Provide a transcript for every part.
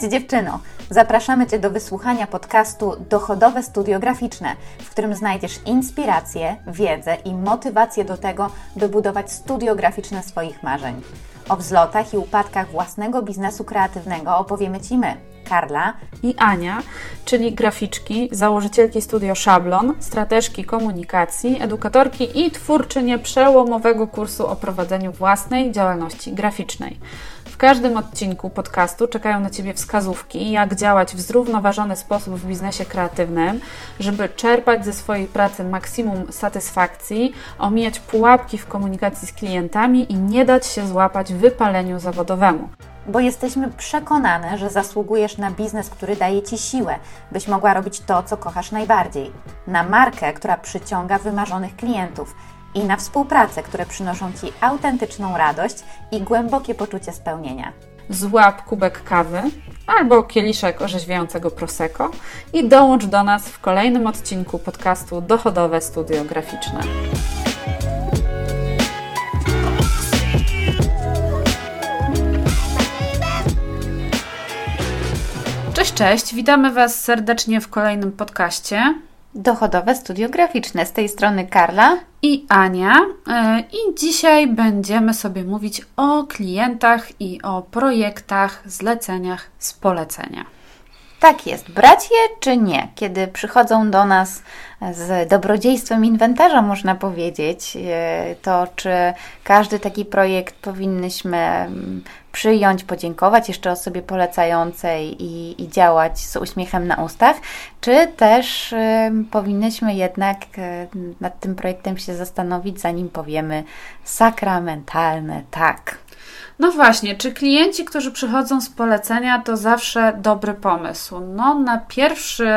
Cześć dziewczyno! Zapraszamy Cię do wysłuchania podcastu Dochodowe Studio Graficzne, w którym znajdziesz inspirację, wiedzę i motywację do tego, by budować studio graficzne swoich marzeń. O wzlotach i upadkach własnego biznesu kreatywnego opowiemy Ci my, Karla i Ania, czyli graficzki, założycielki studio Szablon, strateżki komunikacji, edukatorki i twórczynie przełomowego kursu o prowadzeniu własnej działalności graficznej. Każdym odcinku podcastu czekają na Ciebie wskazówki, jak działać w zrównoważony sposób w biznesie kreatywnym, żeby czerpać ze swojej pracy maksimum satysfakcji, omijać pułapki w komunikacji z klientami i nie dać się złapać wypaleniu zawodowemu. Bo jesteśmy przekonane, że zasługujesz na biznes, który daje Ci siłę, byś mogła robić to, co kochasz najbardziej, na markę, która przyciąga wymarzonych klientów i na współpracę, które przynoszą Ci autentyczną radość i głębokie poczucie spełnienia. Złap kubek kawy albo kieliszek orzeźwiającego prosecco i dołącz do nas w kolejnym odcinku podcastu Dochodowe Studio Graficzne. Cześć, cześć. Witamy Was serdecznie w kolejnym podcaście. Dochodowe Studio Graficzne. Z tej strony Karla i Ania. E, I dzisiaj będziemy sobie mówić o klientach i o projektach, zleceniach z polecenia. Tak jest. Brać je czy nie? Kiedy przychodzą do nas z dobrodziejstwem inwentarza, można powiedzieć, e, to czy każdy taki projekt powinnyśmy mm, przyjąć, podziękować jeszcze osobie polecającej i, i działać z uśmiechem na ustach, czy też y, powinnyśmy jednak nad tym projektem się zastanowić, zanim powiemy sakramentalne tak. No właśnie, czy klienci, którzy przychodzą z polecenia, to zawsze dobry pomysł? No, na pierwszy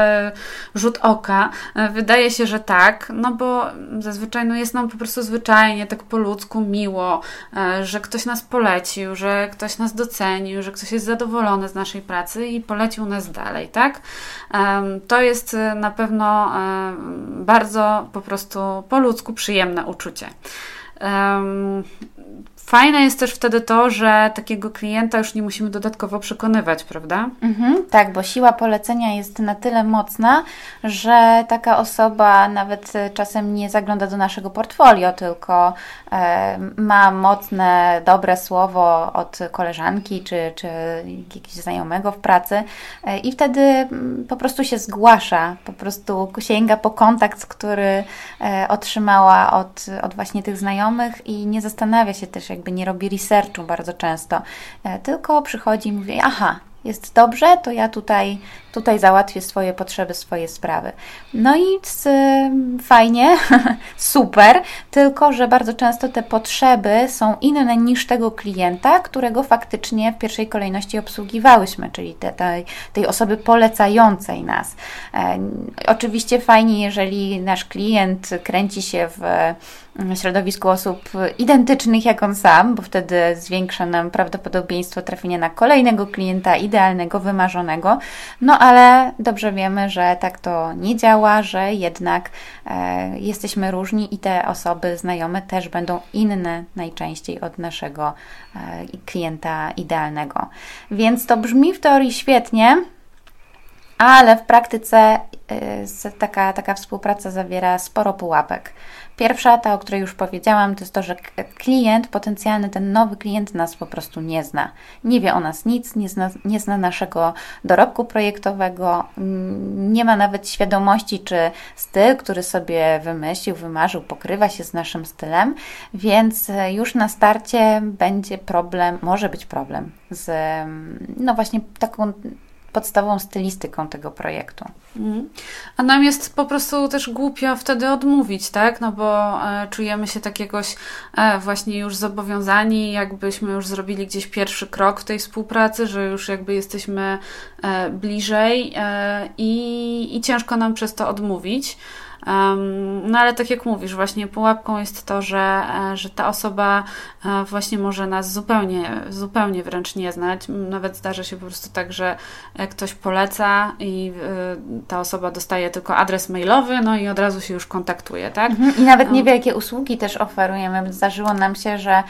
rzut oka e, wydaje się, że tak, no bo zazwyczaj no jest nam po prostu zwyczajnie, tak po ludzku miło, e, że ktoś nas polecił, że ktoś nas docenił, że ktoś jest zadowolony z naszej pracy i polecił nas dalej, tak? To jest na pewno bardzo po prostu po ludzku przyjemne uczucie. Fajne jest też wtedy to, że takiego klienta już nie musimy dodatkowo przekonywać, prawda? Mhm, tak, bo siła polecenia jest na tyle mocna, że taka osoba nawet czasem nie zagląda do naszego portfolio, tylko e, ma mocne, dobre słowo od koleżanki czy, czy jakiegoś znajomego w pracy e, i wtedy mm, po prostu się zgłasza, po prostu sięga po kontakt, który e, otrzymała od, od właśnie tych znajomych i nie zastanawia się też, jak jakby nie robi researchu bardzo często, e, tylko przychodzi i mówi, aha, jest dobrze, to ja tutaj, tutaj załatwię swoje potrzeby, swoje sprawy. No i z, fajnie, super, tylko że bardzo często te potrzeby są inne niż tego klienta, którego faktycznie w pierwszej kolejności obsługiwałyśmy, czyli te, tej, osoby polecającej nas. E, oczywiście fajnie, jeżeli nasz klient kręci się w środowisku osób identycznych jak on sam, bo wtedy zwiększa nam prawdopodobieństwo trafienia na kolejnego klienta idealnego, wymarzonego. No ale dobrze wiemy, że tak to nie działa, że jednak e, jesteśmy różni i te osoby znajome też będą inne najczęściej od naszego e, klienta idealnego. Więc to brzmi w teorii świetnie, ale w praktyce y, taka, taka współpraca zawiera sporo pułapek. Pierwsza, ta o której już powiedziałam, to jest to, że klient, potencjalny ten nowy klient nas po prostu nie zna. Nie wie o nas nic, nie zna, nie zna naszego dorobku projektowego, mm, nie ma nawet świadomości, czy styl, który sobie wymyślił, wymarzył, pokrywa się z naszym stylem, więc e, już na starcie będzie problem, może być problem z, mm, no właśnie taką podstawową stylistyką tego projektu. Mhm. A nam jest po prostu też głupio wtedy odmówić, tak? No bo e, czujemy się tak jakoś e, właśnie już zobowiązani, jakbyśmy już zrobili gdzieś pierwszy krok w tej współpracy, że już jakby jesteśmy e, bliżej e, i, i ciężko nam przez to odmówić. No ale tak jak mówisz, właśnie pułapką jest to, że, e, że ta osoba e, właśnie może nas zupełnie, zupełnie wręcz nie znać. Nawet zdarza się po prostu tak, że ktoś poleca i ta osoba dostaje tylko adres mailowy, no i od razu się już kontaktuje, tak? Mhm. I nawet nie wie, jakie usługi też oferujemy. Zdarzyło nam się, że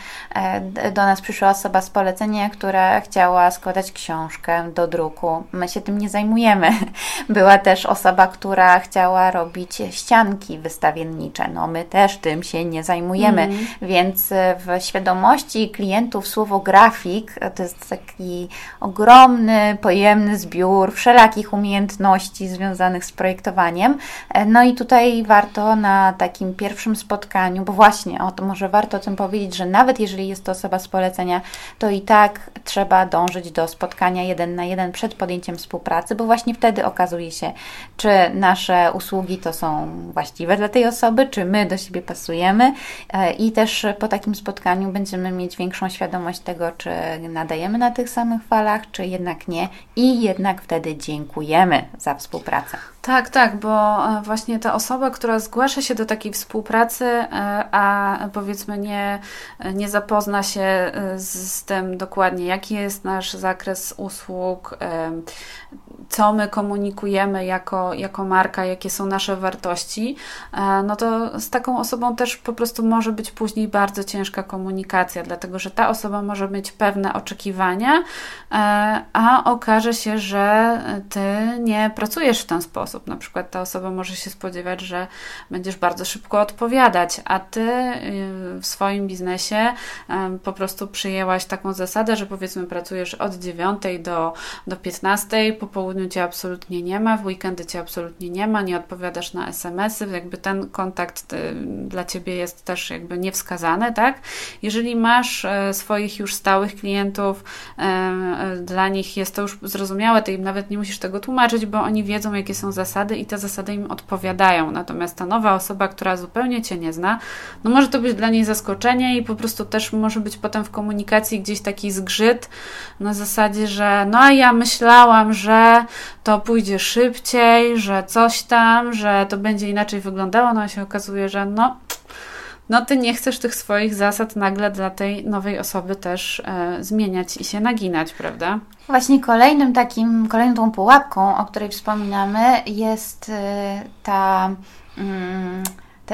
do nas przyszła osoba z polecenia, która chciała składać książkę do druku. My się tym nie zajmujemy. Była też osoba, która chciała robić ścianki wystawiennicze. No my też tym się nie zajmujemy, mm. więc w świadomości klientów słowo grafik to jest taki ogromny, pojemny zbiór wszelakich umiejętności związanych z projektowaniem. No i tutaj warto na takim pierwszym spotkaniu, bo właśnie o to może warto o tym powiedzieć, że nawet jeżeli jest to osoba z polecenia, to i tak trzeba dążyć do spotkania jeden na jeden przed podjęciem współpracy, bo właśnie wtedy okazuje się, czy nasze usługi to są właściwe dla tej osoby, czy my do siebie pasujemy e, i też po takim spotkaniu będziemy mieć większą świadomość tego, czy nadajemy na tych samych falach, czy jednak nie i jednak wtedy dziękujemy za współpracę. Tak, tak, bo e, właśnie ta osoba, która zgłasza się do takiej współpracy, e, a powiedzmy nie, nie zapozna się z, z tym dokładnie, jaki jest nasz zakres usług, co my komunikujemy jako, jako marka, jakie są nasze wartości, e, no to z taką osobą też po prostu może być później bardzo ciężka komunikacja, dlatego że ta osoba może mieć pewne oczekiwania, e, a okaże się, że ty nie pracujesz w ten sposób. Na przykład ta osoba może się spodziewać, że będziesz bardzo szybko odpowiadać, a ty y, w swoim biznesie po prostu przyjęłaś taką zasadę, że powiedzmy pracujesz od 9 do, do 15, po południu cię absolutnie nie ma, w weekendy cię absolutnie nie ma, nie odpowiadasz na SMS-y, jakby ten kontakt y, dla ciebie jest też jakby niewskazany, tak? Jeżeli masz e, swoich już stałych klientów, e, e, dla nich jest to już zrozumiałe, ty im nawet nie musisz tego tłumaczyć, bo oni wiedzą, jakie są zasady i te zasady im odpowiadają. Natomiast ta nowa osoba, która zupełnie cię nie zna, no może to być dla niej zaskoczenie i po prostu też może być potem w komunikacji gdzieś taki zgrzyt na zasadzie, że no a ja myślałam, że to pójdzie szybciej, że coś tam, że to będzie inaczej wyglądało, no a się okazuje, że no, no ty nie chcesz tych swoich zasad nagle dla tej nowej osoby też e, zmieniać i się naginać, prawda? Właśnie kolejnym takim, kolejną tą pułapką, o której wspominamy, jest e, ta. Mm,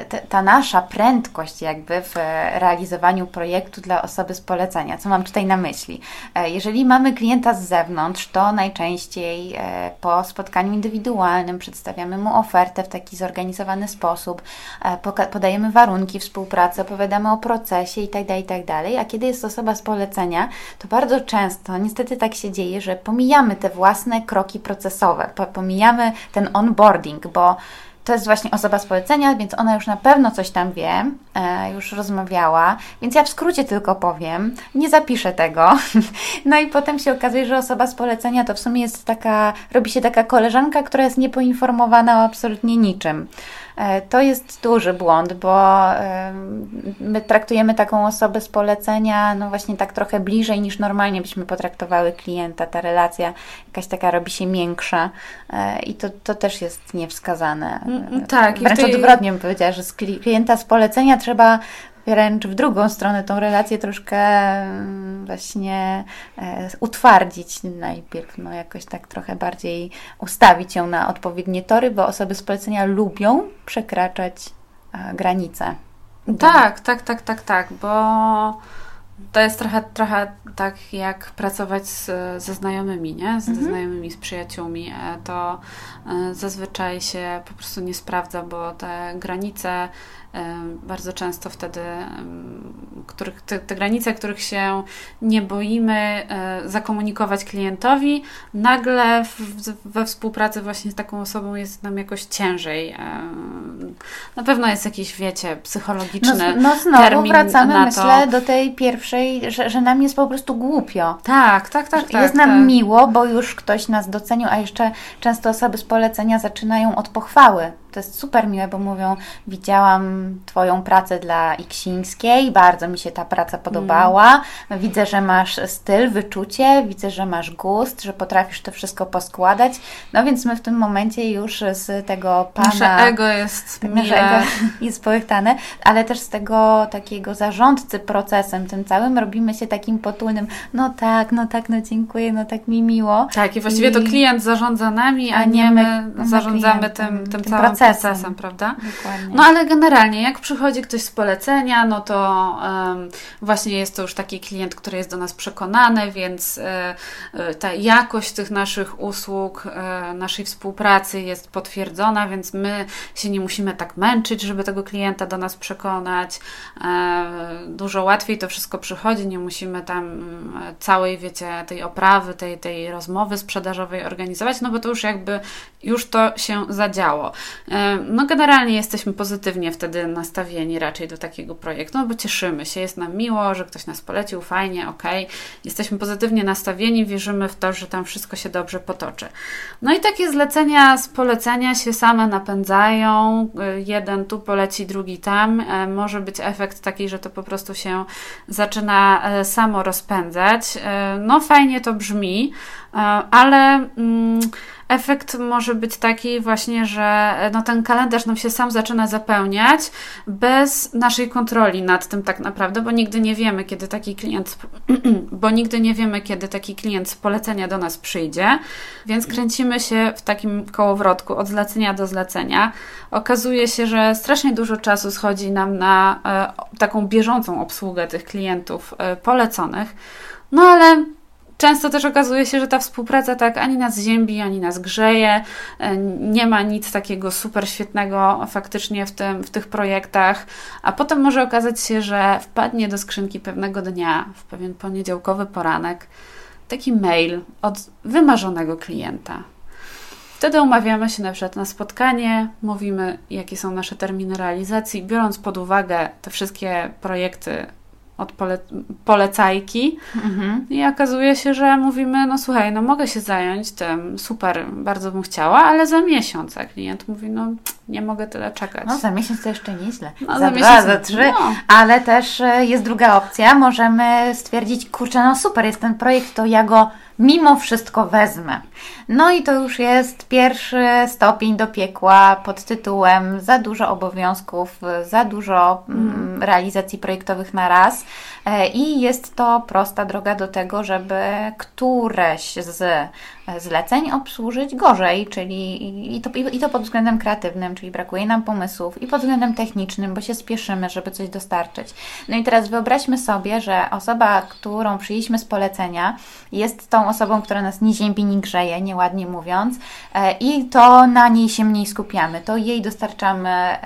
ta, ta, nasza prędkość jakby w realizowaniu projektu dla osoby z polecenia. Co mam tutaj na myśli? E, jeżeli mamy klienta z zewnątrz, to najczęściej e, po spotkaniu indywidualnym przedstawiamy mu ofertę w taki zorganizowany sposób, e, podajemy warunki współpracy, opowiadamy o procesie itd., tak itd. Tak a kiedy jest osoba z polecenia, to bardzo często niestety tak się dzieje, że pomijamy te własne kroki procesowe, pomijamy ten onboarding, bo to jest właśnie osoba z polecenia, więc ona już na pewno coś tam wie, e, już rozmawiała, więc ja w skrócie tylko powiem, nie zapiszę tego. No i potem się okazuje, że osoba z polecenia to w sumie jest taka, robi się taka koleżanka, która jest niepoinformowana o absolutnie niczym. E, to jest duży błąd, bo my traktujemy taką osobę z polecenia, no właśnie tak trochę bliżej niż normalnie byśmy potraktowały klienta. Ta relacja jakaś taka robi się miększa e, i to, to też jest niewskazane. Mm, tak. Wręcz tej... odwrotnie bym powiedziała, że z klienta z polecenia trzeba wręcz w drugą stronę tą relację troszkę mm, właśnie e, utwardzić najpierw, no jakoś tak trochę bardziej ustawić ją na odpowiednie tory, bo osoby z polecenia lubią przekraczać e, granice. Tak, tak, tak, tak, tak, bo to jest trochę, trochę tak jak pracować z, ze znajomymi, nie? Z, mhm. znajomymi, z przyjaciółmi. E, to zazwyczaj się po prostu nie sprawdza, bo te granice bardzo często wtedy, których, te, te, granice, których się nie boimy e, zakomunikować klientowi, nagle w, we współpracy właśnie z taką osobą jest nam jakoś ciężej. Na pewno jest jakiś, wiecie, psychologiczny no, no znowu termin wracamy, na to. myślę, do tej pierwszej, że, że nam jest po prostu głupio. Tak, tak, tak. tak jest nam tak. miło, bo już ktoś nas docenił, a jeszcze często osoby z polecenia zaczynają od pochwały to jest super miłe, bo mówią, widziałam Twoją pracę dla Iksińskiej, bardzo mi się ta praca podobała, mm. widzę, że masz styl, wyczucie, widzę, że masz gust, że potrafisz to wszystko poskładać, no więc my w tym momencie już z tego Pana... Nasze ego jest Nasze ego jest połychtane, ale też z tego takiego zarządcy procesem tym całym robimy się takim potulnym, no tak, no tak, no dziękuję, no tak mi miło. Tak, i właściwie I... to klient zarządza nami, a, a nie my, my zarządzamy tym, tym, tym, całym procesem, procesem prawda? Dokładnie. No ale generalnie, jak przychodzi ktoś z polecenia, no to um, właśnie jest to już taki klient, który jest do nas przekonany, więc y, ta jakość tych naszych usług, y, naszej współpracy jest potwierdzona, więc my się nie musimy tak męczyć, żeby tego klienta do nas przekonać. Y, dużo łatwiej to wszystko przychodzi, nie musimy tam całej, wiecie, tej oprawy, tej, tej rozmowy sprzedażowej organizować, no bo to już jakby już to się zadziało. No generalnie jesteśmy pozytywnie wtedy nastawieni raczej do takiego projektu, no bo cieszymy się, jest nam miło, że ktoś nas polecił, fajnie, ok. Jesteśmy pozytywnie nastawieni, wierzymy w to, że tam wszystko się dobrze potoczy. No i takie zlecenia z polecenia się same napędzają. Jeden tu poleci, drugi tam. E, może być efekt taki, że to po prostu się zaczyna e, samo rozpędzać. E, no fajnie to brzmi, ale mm, efekt może być taki właśnie, że no ten kalendarz nam się sam zaczyna zapełniać bez naszej kontroli nad tym tak naprawdę, bo nigdy nie wiemy, kiedy taki klient, bo nigdy nie wiemy, kiedy taki klient z polecenia do nas przyjdzie, więc kręcimy się w takim kołowrotku od zlecenia do zlecenia. Okazuje się, że strasznie dużo czasu schodzi nam na e, taką bieżącą obsługę tych klientów e, poleconych. No ale Często też okazuje się, że ta współpraca tak ani nas ziębi, ani nas grzeje. E, nie ma nic takiego super świetnego faktycznie w, tym, w tych projektach, a potem może okazać się, że wpadnie do skrzynki pewnego dnia, w pewien poniedziałkowy poranek, taki mail od wymarzonego klienta. Wtedy umawiamy się na przykład na spotkanie, mówimy, jakie są nasze terminy realizacji, biorąc pod uwagę te wszystkie projekty od pole, polecajki mhm. i okazuje się, że mówimy, no słuchaj, no mogę się zająć tym, super, bardzo bym chciała, ale za miesiąc, a klient mówi, no nie mogę tyle czekać. No za miesiąc to jeszcze nieźle. No, za, za dwa, miesiąc, za trzy, no. ale też e, jest druga opcja, możemy stwierdzić, kurczę, no super, jest ten projekt, to ja go mimo wszystko wezmę. No i to już jest pierwszy stopień do piekła pod tytułem za dużo obowiązków, za dużo mm, realizacji projektowych na raz. E, I jest to prosta droga do tego, żeby któreś z zleceń obsłużyć gorzej, czyli i to, i to pod względem kreatywnym, czyli brakuje nam pomysłów, i pod względem technicznym, bo się spieszymy, żeby coś dostarczyć. No i teraz wyobraźmy sobie, że osoba, którą przyjęliśmy z polecenia, jest tą osobą, która nas nie ziębi, nie grzeje, nieładnie mówiąc, e, i to na niej się mniej skupiamy. To jej dostarczamy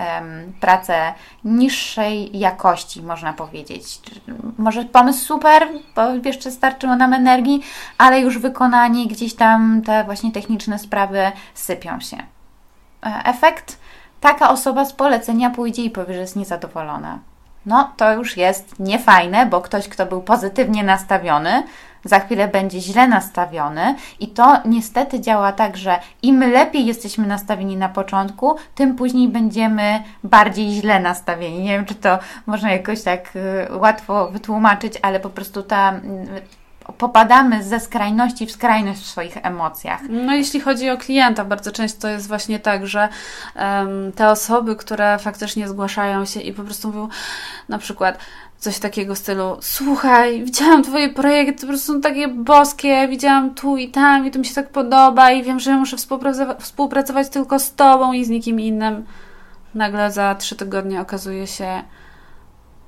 pracę niższej jakości, można powiedzieć. Może pomysł super, bo jeszcze starczyło nam energii, ale już wykonanie gdzieś tam te właśnie techniczne sprawy sypią się. E, efekt? Taka osoba z polecenia pójdzie i powie, że jest niezadowolona. No, to już jest niefajne, bo ktoś, kto był pozytywnie nastawiony, za chwilę będzie źle nastawiony i to niestety działa tak, że im lepiej jesteśmy nastawieni na początku, tym później będziemy bardziej źle nastawieni. Nie wiem, czy to można jakoś tak y, łatwo wytłumaczyć, ale po prostu ta popadamy ze skrajności w skrajność w swoich emocjach. No jeśli chodzi o klienta, bardzo często jest właśnie tak, że um, te osoby, które faktycznie zgłaszają się i po prostu mówią na przykład coś takiego w stylu słuchaj, widziałam Twoje projekty, po prostu są takie boskie, widziałam tu i tam i to mi się tak podoba i wiem, że muszę współpracować, współpracować tylko z Tobą i z nikim innym. Nagle za trzy tygodnie okazuje się,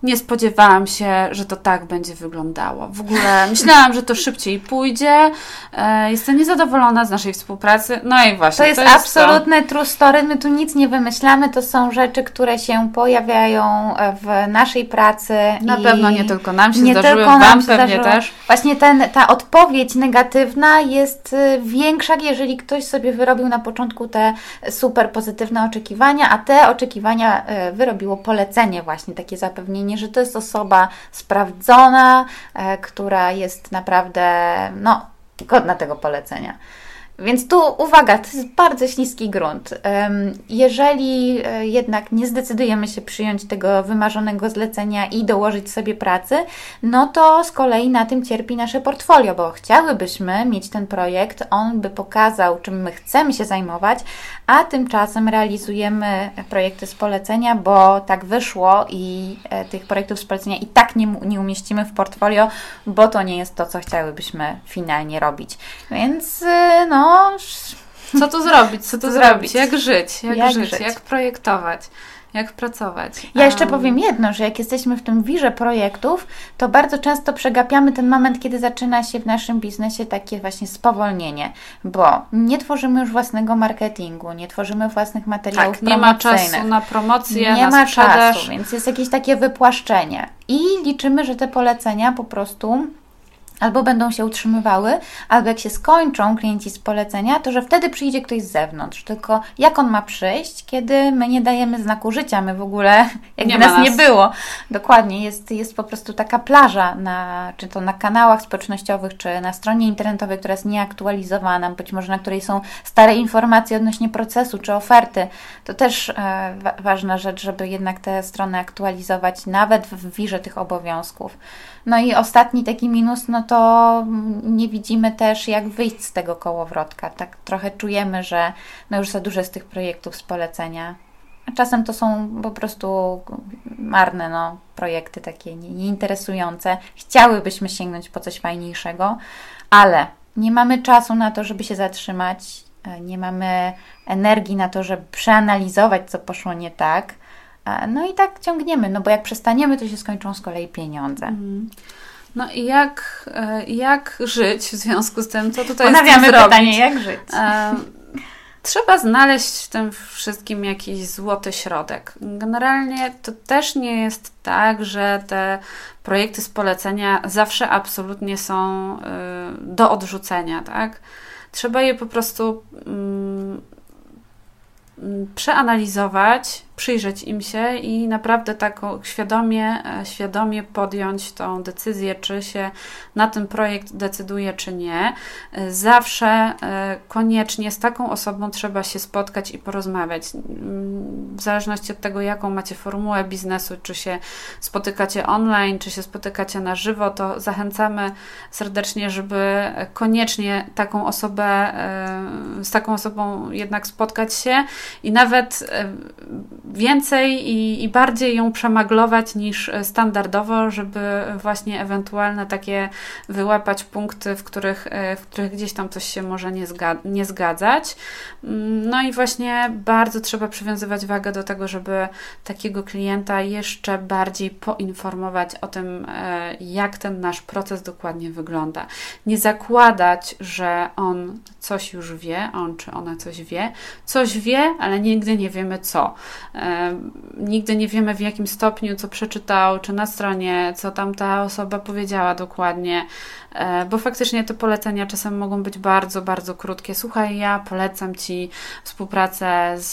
nie spodziewałam się, że to tak będzie wyglądało. W ogóle myślałam, że to szybciej pójdzie. E, jestem niezadowolona z naszej współpracy. No i właśnie. To jest, to jest absolutne to. true story. My tu nic nie wymyślamy. To są rzeczy, które się pojawiają w naszej pracy. Na pewno nie tylko nam się nie zdarzyły, tylko Wam pewnie zdarzyło. też. Właśnie ten, ta odpowiedź negatywna jest y, większa, jeżeli ktoś sobie wyrobił na początku te super pozytywne oczekiwania, a te oczekiwania y, wyrobiło polecenie właśnie, takie zapewnienie że to jest osoba sprawdzona, e, która jest naprawdę no, godna tego polecenia. Więc tu uwaga, to jest bardzo śliski grunt. Jeżeli e, jednak nie zdecydujemy się przyjąć tego wymarzonego zlecenia i dołożyć sobie pracy, no to z kolei na tym cierpi nasze portfolio, bo chciałybyśmy mieć ten projekt, on by pokazał, czym my chcemy się zajmować, a tymczasem realizujemy projekty z polecenia, bo tak wyszło i e, tych projektów z polecenia i tak nie, nie umieścimy w portfolio, bo to nie jest to, co chciałybyśmy finalnie robić. Więc e, no. Co tu zrobić? Co tu zrobić? Jak żyć? Jak, jak żyć? żyć? Jak projektować? jak pracować. Ja jeszcze powiem jedno, że jak jesteśmy w tym wirze projektów, to bardzo często przegapiamy ten moment, kiedy zaczyna się w naszym biznesie takie właśnie spowolnienie, bo nie tworzymy już własnego marketingu, nie tworzymy własnych materiałów tak, nie ma czasu na promocję, nie na ma czasu, więc jest jakieś takie wypłaszczenie. I liczymy, że te polecenia po prostu albo będą się utrzymywały, albo jak się skończą klienci z polecenia, to że wtedy przyjdzie ktoś z zewnątrz. Tylko jak on ma przyjść, kiedy my nie dajemy znaku życia, my w ogóle, jakby nie nas, nas, nie było. Dokładnie, jest, jest po prostu taka plaża, na, czy to na kanałach społecznościowych, czy na stronie internetowej, która jest nieaktualizowana, być może na której są stare informacje odnośnie procesu, czy oferty. To też e, wa ważna rzecz, żeby jednak te strony aktualizować, nawet w wirze tych obowiązków. No i ostatni taki minus, no to nie widzimy też, jak wyjść z tego kołowrotka. Tak trochę czujemy, że no już za dużo z tych projektów z polecenia. A czasem to są po prostu marne no, projekty, takie nieinteresujące. Chciałybyśmy sięgnąć po coś fajniejszego, ale nie mamy czasu na to, żeby się zatrzymać, nie mamy energii na to, żeby przeanalizować, co poszło nie tak. No i tak ciągniemy, no bo jak przestaniemy, to się skończą z kolei pieniądze. Mhm. No i jak, e, jak żyć w związku z tym, co tutaj Ponawiamy jest pytanie, jak żyć? E, trzeba znaleźć w tym wszystkim jakiś złoty środek. Generalnie to też nie jest tak, że te projekty z polecenia zawsze absolutnie są y, do odrzucenia, tak? Trzeba je po prostu mm, mm, przeanalizować, przyjrzeć im się i naprawdę tak świadomie, e, świadomie podjąć tą decyzję, czy się na ten projekt decyduje, czy nie. E, zawsze e, koniecznie z taką osobą trzeba się spotkać i porozmawiać. W zależności od tego, jaką macie formułę biznesu, czy się spotykacie online, czy się spotykacie na żywo, to zachęcamy serdecznie, żeby koniecznie taką osobę, z taką osobą jednak spotkać się i nawet więcej i, i, bardziej ją przemaglować niż standardowo, żeby właśnie ewentualne takie wyłapać punkty, w których, e, w których gdzieś tam coś się może nie, zga nie zgadzać. Mm, no i właśnie bardzo trzeba przywiązywać wagę do tego, żeby takiego klienta jeszcze bardziej poinformować o tym, e, jak ten nasz proces dokładnie wygląda. Nie zakładać, że on coś już wie, on czy ona coś wie, coś wie, ale nigdy nie wiemy co. Nigdy nie wiemy w jakim stopniu, co przeczytał, czy na stronie, co tam ta osoba powiedziała dokładnie. E, bo faktycznie te polecenia czasem mogą być bardzo, bardzo krótkie. Słuchaj, ja polecam Ci współpracę z,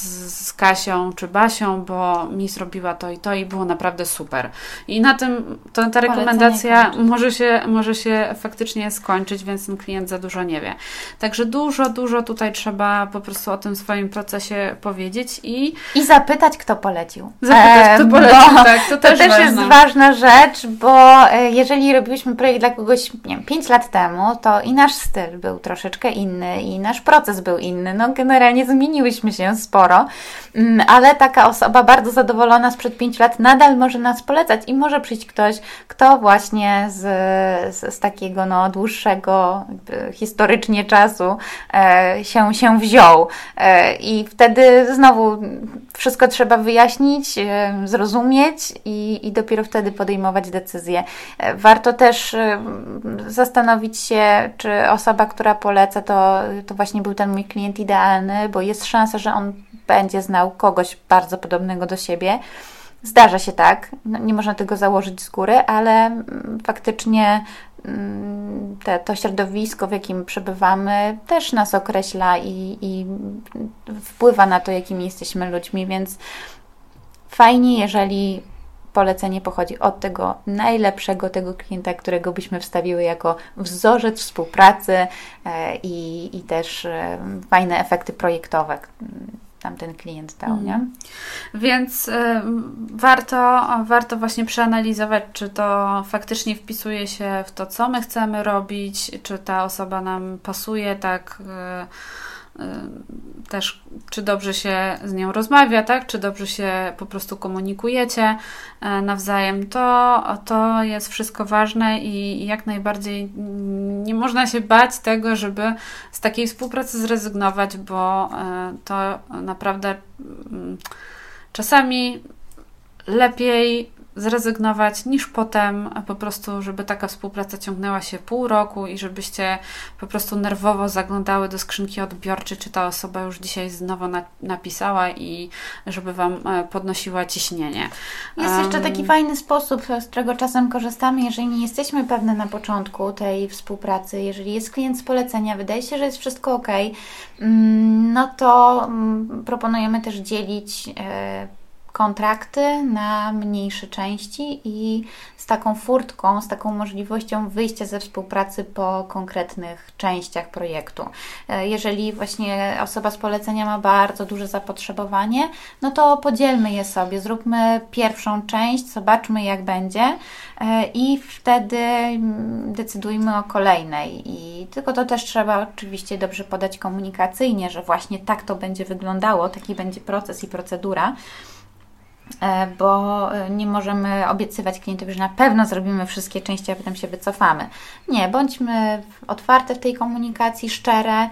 z Kasią czy Basią, bo mi zrobiła to i to i było naprawdę super. I na tym to, ta rekomendacja może się, może się faktycznie skończyć, więc ten klient za dużo nie wie. Także dużo, dużo tutaj trzeba po prostu o tym swoim procesie powiedzieć i... I zapytać, kto polecił. Zapytać, kto polecił, tak. To, to też, też jest ważna rzecz, bo e, jeżeli robiliśmy projekt dla kogoś, nie wiem, 5 lat temu, to i nasz styl był troszeczkę inny, i nasz proces był inny. No, generalnie zmieniłyśmy się sporo, mm, ale taka osoba bardzo zadowolona sprzed 5 lat nadal może nas polecać i może przyjść ktoś, kto właśnie z, z, z takiego no, dłuższego historycznie czasu e, się, się wziął. E, I wtedy znowu wszystko trzeba wyjaśnić, e, zrozumieć i, i dopiero wtedy podejmować decyzje. E, warto też e, zastanowić się, czy osoba, która poleca, to, to właśnie był ten mój klient idealny, bo jest szansa, że on będzie znał kogoś bardzo podobnego do siebie. Zdarza się tak, no, nie można tego założyć z góry, ale mm, faktycznie mm, te, to środowisko, w jakim przebywamy, też nas określa i, i wpływa na to, jakimi jesteśmy ludźmi, więc fajnie, jeżeli polecenie pochodzi od tego najlepszego tego klienta, którego byśmy wstawiły jako wzorzec współpracy e, i, i też e, fajne efekty projektowe tam ten klient dał, nie? Mhm. Więc y, warto, warto właśnie przeanalizować, czy to faktycznie wpisuje się w to, co my chcemy robić, czy ta osoba nam pasuje tak. Y, też czy dobrze się z nią rozmawia, tak? Czy dobrze się po prostu komunikujecie y, nawzajem. To, to jest wszystko ważne i jak najbardziej nie można się bać tego, żeby z takiej współpracy zrezygnować, bo y, to naprawdę mm, czasami lepiej zrezygnować, niż potem po prostu, żeby taka współpraca ciągnęła się pół roku i żebyście po prostu nerwowo zaglądały do skrzynki odbiorczej, czy ta osoba już dzisiaj znowu na, napisała i żeby Wam e, podnosiła ciśnienie. Jest um, jeszcze taki fajny sposób, z którego czasem korzystamy, jeżeli nie jesteśmy pewne na początku tej współpracy, jeżeli jest klient z polecenia, wydaje się, że jest wszystko ok, mm, no to mm, proponujemy też dzielić e, kontrakty na mniejsze części i z taką furtką, z taką możliwością wyjścia ze współpracy po konkretnych częściach projektu. E, jeżeli właśnie osoba z polecenia ma bardzo duże zapotrzebowanie, no to podzielmy je sobie, zróbmy pierwszą część, zobaczmy jak będzie e, i wtedy mm, decydujmy o kolejnej. I tylko to też trzeba oczywiście dobrze podać komunikacyjnie, że właśnie tak to będzie wyglądało, taki będzie proces i procedura. E, bo e, nie możemy obiecywać klientowi, że na pewno zrobimy wszystkie części, a potem się wycofamy. Nie, bądźmy otwarte w tej komunikacji, szczere.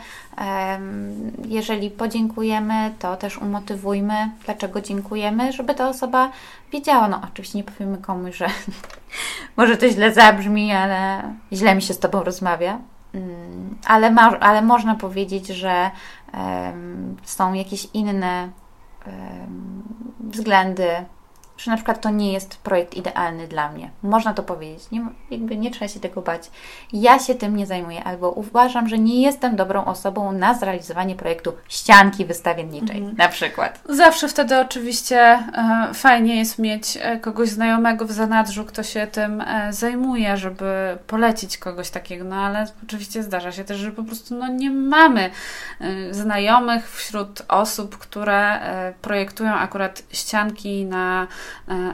Jeżeli podziękujemy, to też umotywujmy, dlaczego dziękujemy, żeby ta osoba wiedziała. No, oczywiście nie powiemy komuś, że może to źle zabrzmi, ale źle mi się z Tobą rozmawia. Mm, ale, ma, ale można powiedzieć, że są jakieś inne względy że na przykład to nie jest projekt idealny dla mnie. Można to powiedzieć, nie, jakby nie trzeba się tego bać. Ja się tym nie zajmuję, albo uważam, że nie jestem dobrą osobą na zrealizowanie projektu ścianki wystawienniczej, mhm. na przykład. Zawsze wtedy oczywiście e, fajnie jest mieć e, kogoś znajomego w zanadrzu, kto się tym e, zajmuje, żeby polecić kogoś takiego, no ale oczywiście zdarza się też, że po prostu no, nie mamy znajomych wśród osób, które projektują akurat ścianki na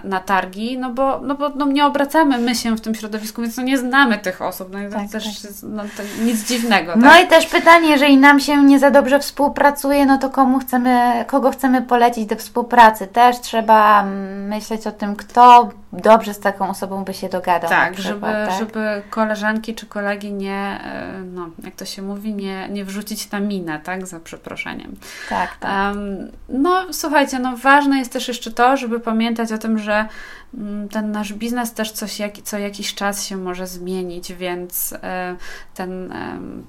na targi, no bo, no bo no nie obracamy my się w tym środowisku, więc no nie znamy tych osób. No i tak, też tak. No, nic dziwnego. No tak? i też pytanie, jeżeli nam się nie za dobrze współpracuje, no to komu chcemy, kogo chcemy polecić do współpracy? Też trzeba myśleć o tym, kto dobrze z taką osobą by się dogadał. Tak, żeby, tak? żeby koleżanki czy kolegi nie, e, no, jak to się mówi, nie, nie wrzucić na minę, tak, za przeproszeniem. Tak, tak. Um, no, słuchajcie, no ważne jest też jeszcze to, żeby pamiętać o tym, że ten nasz biznes też coś jak, co jakiś czas się może zmienić, więc e, ten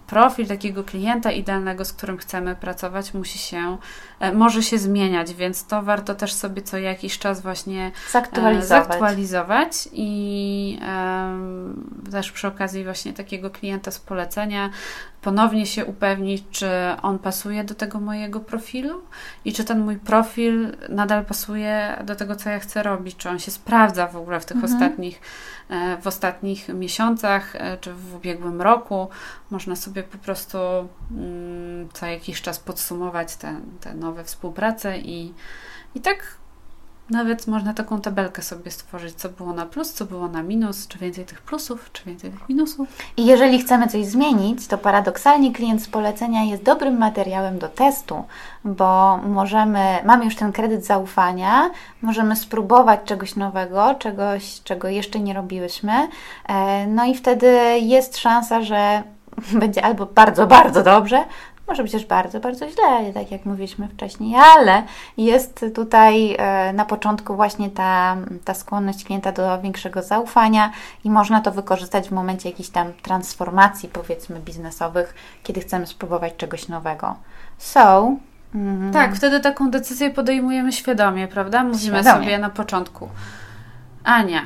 profil takiego klienta idealnego, z którym chcemy pracować, musi się, e, może się zmieniać, więc to warto też sobie co jakiś czas właśnie e, zaktualizować, zaktualizować i też przy okazji właśnie takiego klienta z polecenia ponownie się upewnić, czy on pasuje do tego mojego profilu i czy ten mój profil nadal pasuje do tego, co ja chcę robić, czy on się sprawdza w ogóle w tych mhm. ostatnich, e, w ostatnich miesiącach, e, czy w ubiegłym roku. Można sobie po prostu mm, co jakiś czas podsumować te, te nowe współprace i, i tak nawet można taką tabelkę sobie stworzyć, co było na plus, co było na minus, czy więcej tych plusów, czy więcej tych minusów. I jeżeli chcemy coś zmienić, to paradoksalnie klient z polecenia jest dobrym materiałem do testu, bo możemy, mamy już ten kredyt zaufania, możemy spróbować czegoś nowego, czegoś, czego jeszcze nie robiłyśmy, e, no i wtedy jest szansa, że będzie albo bardzo, bardzo dobrze, może być też bardzo, bardzo źle, tak jak mówiliśmy wcześniej, ale jest tutaj e, na początku właśnie ta, ta skłonność klienta do większego zaufania i można to wykorzystać w momencie jakichś tam transformacji, powiedzmy, biznesowych, kiedy chcemy spróbować czegoś nowego. So, mm, tak, wtedy taką decyzję podejmujemy świadomie, prawda? Mówimy świadomie. sobie na początku. Ania,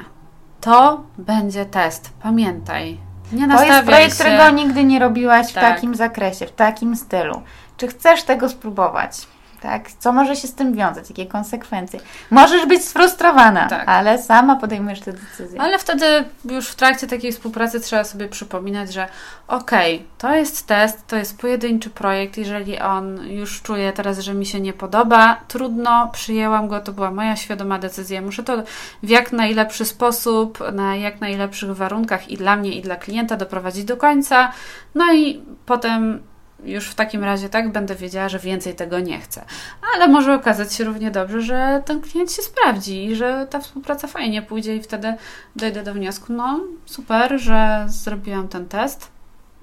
to będzie test. Pamiętaj, nie to jest projekt, się. którego nigdy nie robiłaś tak. w takim zakresie, w takim stylu. Czy chcesz tego spróbować? Tak? Co może się z tym wiązać? Jakie konsekwencje? Możesz być sfrustrowana, Tak. ale sama podejmujesz tę decyzję. Ale wtedy już w trakcie takiej współpracy trzeba sobie przypominać, że okej, to jest test, to jest pojedynczy projekt. Jeżeli on już czuje teraz, że mi się nie podoba, trudno, przyjęłam go, to była moja świadoma decyzja. Muszę to w jak najlepszy sposób, na jak najlepszych warunkach i dla mnie, i dla klienta doprowadzić do końca. No i potem już w takim razie tak będę wiedziała, że więcej tego nie chcę. Ale może okazać się równie dobrze, że ten klient się sprawdzi i że ta współpraca fajnie pójdzie i wtedy dojdę do wniosku, no super, że zrobiłam ten test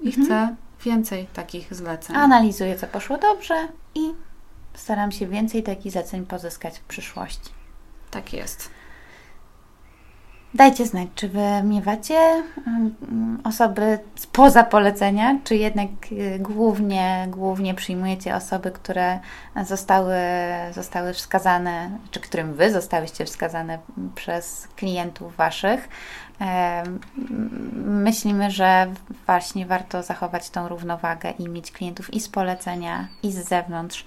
i chcę więcej takich zleceń. Analizuję, co poszło dobrze i staram się więcej takich zleceń pozyskać w przyszłości. Tak jest. Dajcie znać, czy wy miewacie osoby spoza polecenia, czy jednak y, głównie, głównie przyjmujecie osoby, które zostały, zostały wskazane, czy którym wy zostałyście wskazane przez klientów waszych. Myślimy, że właśnie warto zachować tą równowagę i mieć klientów i z polecenia, i z zewnątrz,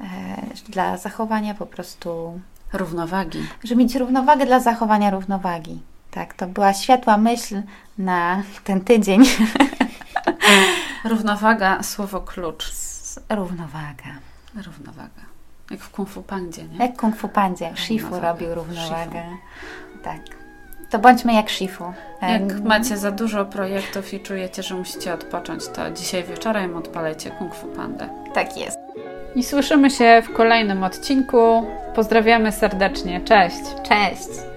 e, dla zachowania po prostu Równowagi. żeby mieć równowagę dla zachowania równowagi. Tak, to była światła myśl na ten tydzień. Równowaga, słowo klucz. Równowaga. Równowaga. Jak w Kung Fu Pandzie, nie? Jak Kung Fu Pandzie, Shifu robił równowagę. Tak. To bądźmy jak Shifu. Jak macie za dużo projektów i czujecie, że musicie odpocząć, to dzisiaj wieczorem odpalecie Kung Fu Pandę. Tak jest. I słyszymy się w kolejnym odcinku. Pozdrawiamy serdecznie. Cześć! Cześć.